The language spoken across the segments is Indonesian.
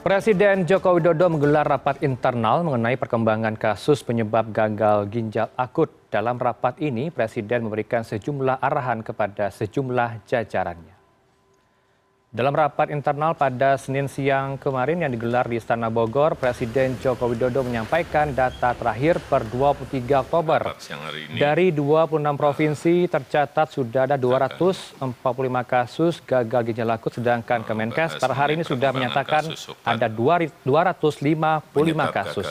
Presiden Joko Widodo menggelar rapat internal mengenai perkembangan kasus penyebab gagal ginjal akut. Dalam rapat ini, Presiden memberikan sejumlah arahan kepada sejumlah jajarannya. Dalam rapat internal pada Senin siang kemarin yang digelar di Istana Bogor, Presiden Joko Widodo menyampaikan data terakhir per 23 Oktober. Dari 26 provinsi tercatat sudah ada 245 kasus gagal ginjal akut, sedangkan Kemenkes per hari ini sudah menyatakan ada 255 kasus.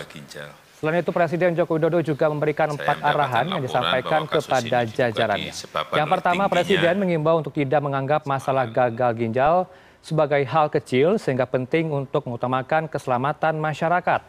Selain itu, Presiden Joko Widodo juga memberikan empat arahan yang disampaikan kepada jajarannya. Yang pertama, Presiden mengimbau untuk tidak menganggap masalah gagal ginjal sebagai hal kecil sehingga penting untuk mengutamakan keselamatan masyarakat.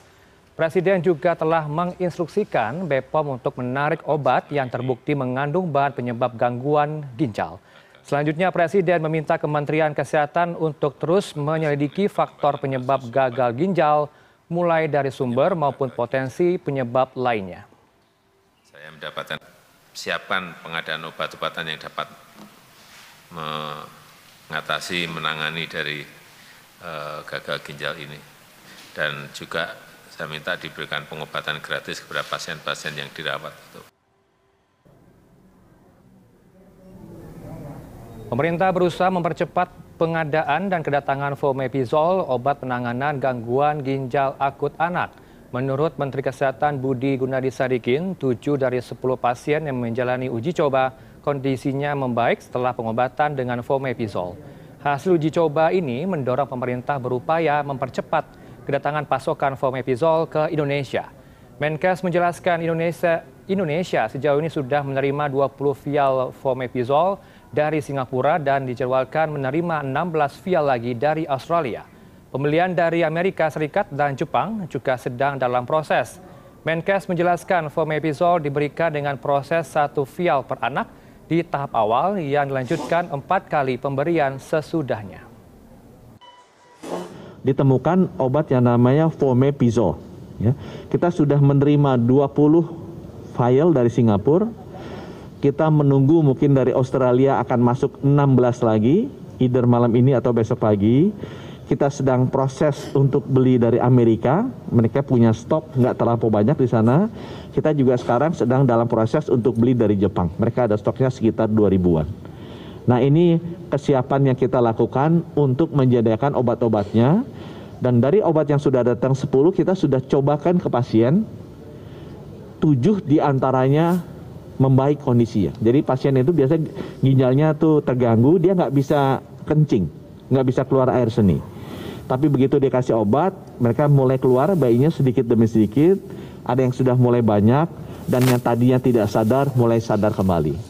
Presiden juga telah menginstruksikan BPOM untuk menarik obat yang terbukti mengandung bahan penyebab gangguan ginjal. Selanjutnya, Presiden meminta Kementerian Kesehatan untuk terus menyelidiki faktor penyebab gagal ginjal mulai dari sumber maupun potensi penyebab lainnya. Saya mendapatkan siapan pengadaan obat-obatan yang dapat mengatasi, menangani dari uh, gagal ginjal ini. Dan juga saya minta diberikan pengobatan gratis kepada pasien-pasien yang dirawat. Pemerintah berusaha mempercepat pengadaan dan kedatangan fomepizol, obat penanganan gangguan ginjal akut anak. Menurut Menteri Kesehatan Budi Gunadi Sadikin, 7 dari 10 pasien yang menjalani uji coba kondisinya membaik setelah pengobatan dengan fomepizol. Hasil uji coba ini mendorong pemerintah berupaya mempercepat kedatangan pasokan fomepizol ke Indonesia. Menkes menjelaskan Indonesia, Indonesia sejauh ini sudah menerima 20 vial fomepizol dari Singapura dan dijadwalkan menerima 16 vial lagi dari Australia. Pembelian dari Amerika Serikat dan Jepang juga sedang dalam proses. Menkes menjelaskan fomepizol diberikan dengan proses satu vial per anak di tahap awal yang dilanjutkan empat kali pemberian sesudahnya. Ditemukan obat yang namanya fomepizol. Ya. Kita sudah menerima 20 vial dari Singapura, kita menunggu mungkin dari Australia akan masuk 16 lagi, either malam ini atau besok pagi. Kita sedang proses untuk beli dari Amerika, mereka punya stok nggak terlalu banyak di sana. Kita juga sekarang sedang dalam proses untuk beli dari Jepang, mereka ada stoknya sekitar 2000-an. Nah ini kesiapan yang kita lakukan untuk menyediakan obat-obatnya. Dan dari obat yang sudah datang 10 kita sudah cobakan ke pasien. 7 di antaranya membaik kondisinya. Jadi pasien itu biasa ginjalnya tuh terganggu, dia nggak bisa kencing, nggak bisa keluar air seni. Tapi begitu dikasih obat, mereka mulai keluar bayinya sedikit demi sedikit, ada yang sudah mulai banyak, dan yang tadinya tidak sadar mulai sadar kembali.